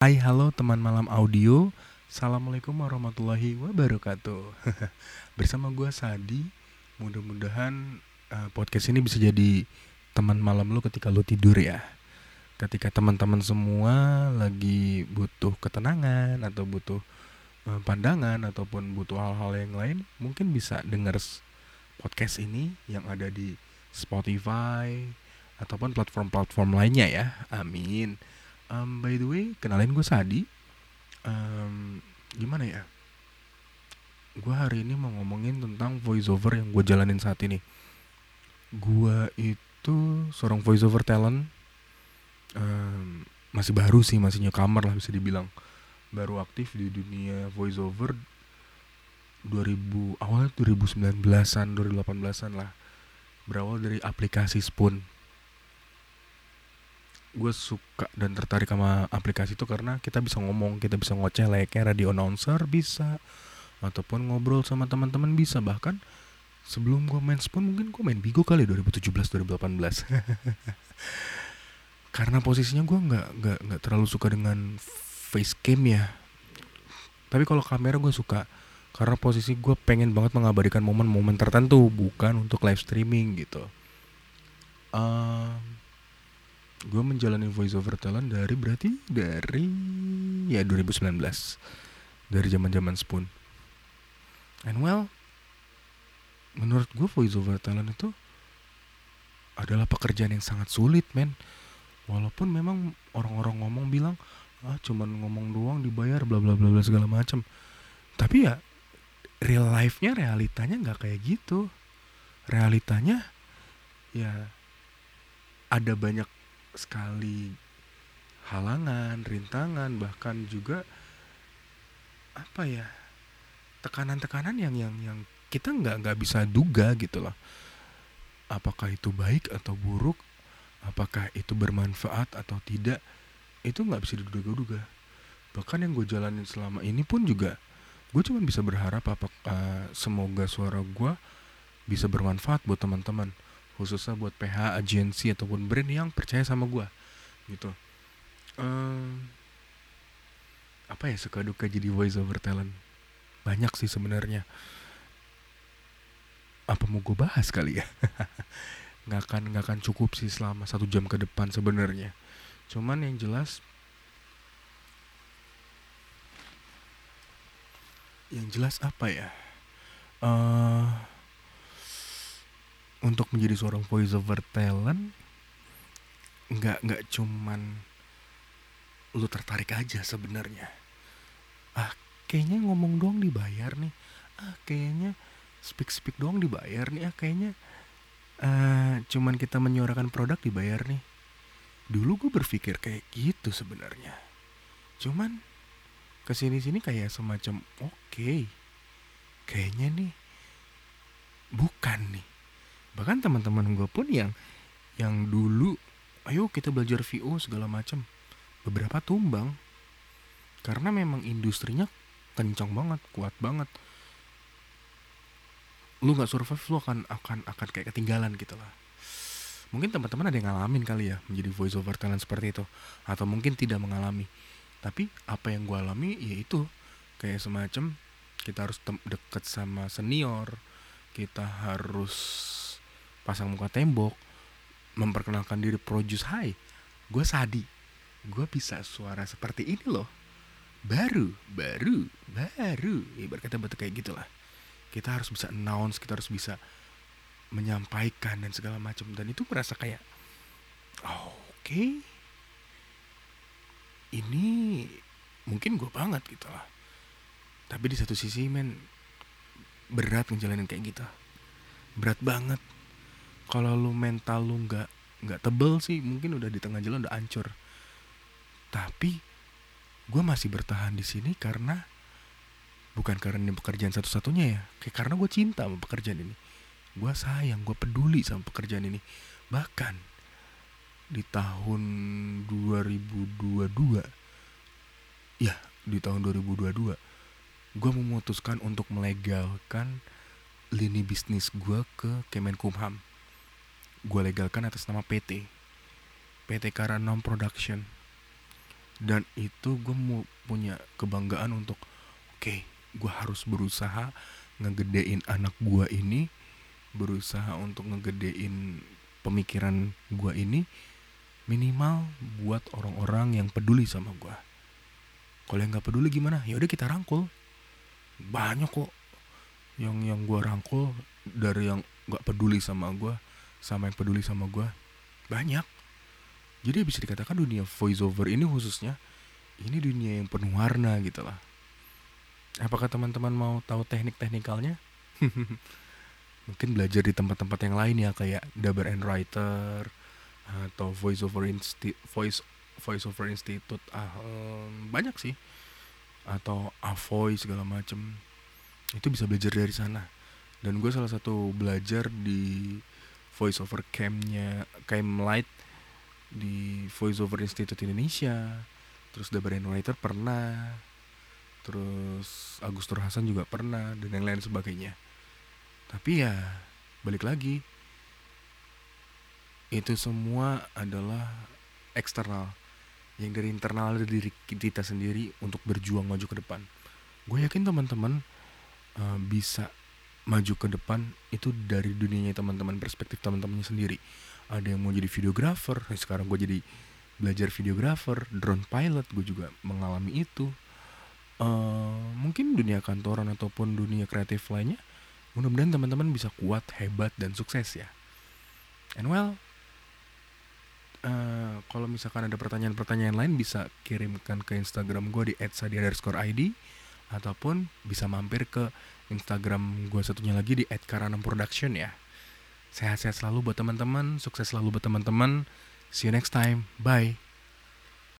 Hai halo teman malam audio. Assalamualaikum warahmatullahi wabarakatuh. Bersama gue Sadi. Mudah-mudahan uh, podcast ini bisa jadi teman malam lu ketika lu tidur ya. Ketika teman-teman semua lagi butuh ketenangan Atau butuh uh, pandangan Ataupun butuh hal-hal yang lain Mungkin bisa denger podcast ini Yang ada di Spotify Ataupun platform-platform lainnya ya. Amin um, by the way kenalin gue Sadi. Um, gimana ya? Gue hari ini mau ngomongin tentang voiceover yang gue jalanin saat ini. Gue itu seorang voiceover talent. Um, masih baru sih masih newcomer lah bisa dibilang. Baru aktif di dunia voiceover 2000 awal 2019-an 2018-an lah. Berawal dari aplikasi Spoon gue suka dan tertarik sama aplikasi itu karena kita bisa ngomong kita bisa ngoceh layaknya radio announcer bisa. Ataupun ngobrol sama teman-teman bisa. Bahkan sebelum gue main Spoon mungkin gue main Bigo kali 2017 2018 karena posisinya gue nggak nggak nggak terlalu suka dengan face cam ya. Tapi kalau kamera gue suka. Karena posisi gue pengen banget mengabadikan momen-momen tertentu bukan untuk live streaming gitu. Um, gue menjalani voice over talent dari berarti dari ya 2019 dari zaman zaman Spoon. And well menurut gue voice over talent itu adalah pekerjaan yang sangat sulit men. Walaupun memang orang-orang ngomong bilang ah cuman ngomong doang dibayar bla bla bla bla segala macam tapi ya real life-nya realitanya nggak kayak gitu. Realitanya ya ada banyak sekali halangan, rintangan, bahkan juga apa ya tekanan-tekanan yang yang yang kita nggak nggak bisa duga gitu loh. Apakah itu baik atau buruk? Apakah itu bermanfaat atau tidak? Itu nggak bisa diduga-duga. Bahkan yang gue jalanin selama ini pun juga gue cuma bisa berharap apakah uh, semoga suara gue bisa bermanfaat buat teman-teman khususnya buat PH agensi ataupun brand yang percaya sama gue gitu. Um, apa ya suka duka jadi voice over talent? Banyak sih sebenarnya. Apa mau gue bahas kali ya? Nggak akan nggak akan cukup sih selama satu jam ke depan sebenarnya. Cuman yang jelas yang jelas apa ya? Uh, untuk menjadi seorang voice over talent nggak nggak cuman lu tertarik aja sebenarnya. Ah kayaknya ngomong doang dibayar nih. Ah kayaknya speak speak doang dibayar nih. Ah kayaknya uh, cuman kita menyuarakan produk dibayar nih. Dulu gue berpikir kayak gitu sebenarnya. Cuman ke sini sini kayak semacam oke okay, kayaknya nih bukan nih bahkan teman-teman gue pun yang yang dulu ayo kita belajar VO segala macam beberapa tumbang. Karena memang industrinya kencang banget kuat banget. Lu nggak survive lu akan akan akan kayak ketinggalan gitu lah. Mungkin teman-teman ada yang ngalamin kali ya menjadi voice over talent seperti itu. Atau mungkin tidak mengalami. Tapi apa yang gue alami yaitu kayak semacam kita harus deket sama senior kita harus pasang muka tembok memperkenalkan diri produce hai gue sadi. Gue bisa suara seperti ini loh. Baru baru baru. Ibarat betul kayak gitulah. Kita harus bisa announce kita harus bisa menyampaikan dan segala macam. Dan itu merasa kayak oh, oke. Okay. ini mungkin gue banget gitu lah. Tapi di satu sisi men berat ngejalanin kayak gitu. Berat banget kalau lu mental lu nggak nggak tebel sih mungkin udah di tengah jalan udah hancur. Tapi gue masih bertahan di sini karena bukan karena ini pekerjaan satu-satunya ya kayak karena gue cinta sama pekerjaan ini. Gue sayang gue peduli sama pekerjaan ini. Bahkan di tahun 2022 ya di tahun 2022 gue memutuskan untuk melegalkan lini bisnis gue ke Kemenkumham gue legalkan atas nama PT PT Karanom Production. Dan itu gue mau punya kebanggaan untuk oke okay, gue harus berusaha ngegedein anak gue ini berusaha untuk ngegedein pemikiran gue ini minimal buat orang-orang yang peduli sama gue kalau yang nggak peduli gimana? Ya udah kita rangkul. Banyak kok yang yang gue rangkul dari yang nggak peduli sama gue sama yang peduli sama gue banyak. Jadi bisa dikatakan dunia voiceover ini khususnya ini dunia yang penuh warna gitu lah. Apakah teman-teman mau tahu teknik teknikalnya mungkin belajar di tempat-tempat yang lain ya kayak Dubber and Writer atau Voice Over Insti Voice Voice Over Institute ah um, banyak sih. Atau Avoy segala macem. Itu bisa belajar dari sana. Dan gue salah satu belajar di Voice Over Campnya Camp Light di Voice Over Institute Indonesia. Terus Dubber and Writer pernah. Terus Agustus Hasan juga pernah dan yang lain sebagainya. Tapi ya balik lagi. Itu semua adalah eksternal. Yang dari internal dari diri kita sendiri untuk berjuang maju ke depan. Gue yakin teman-teman uh, bisa maju ke depan itu dari dunianya teman-teman perspektif teman-temannya sendiri. Ada yang mau jadi videografer sekarang gue jadi belajar videografer drone pilot gue juga mengalami itu. Uh, mungkin dunia kantoran ataupun dunia kreatif lainnya mudah-mudahan teman-teman bisa kuat hebat dan sukses ya. And well uh, kalau misalkan ada pertanyaan-pertanyaan lain bisa kirimkan ke Instagram gue di @sadia_id ataupun bisa mampir ke Instagram gue satunya lagi di @karanamproduction ya. Sehat-sehat selalu buat teman-teman sukses selalu buat teman-teman. See you next time. Bye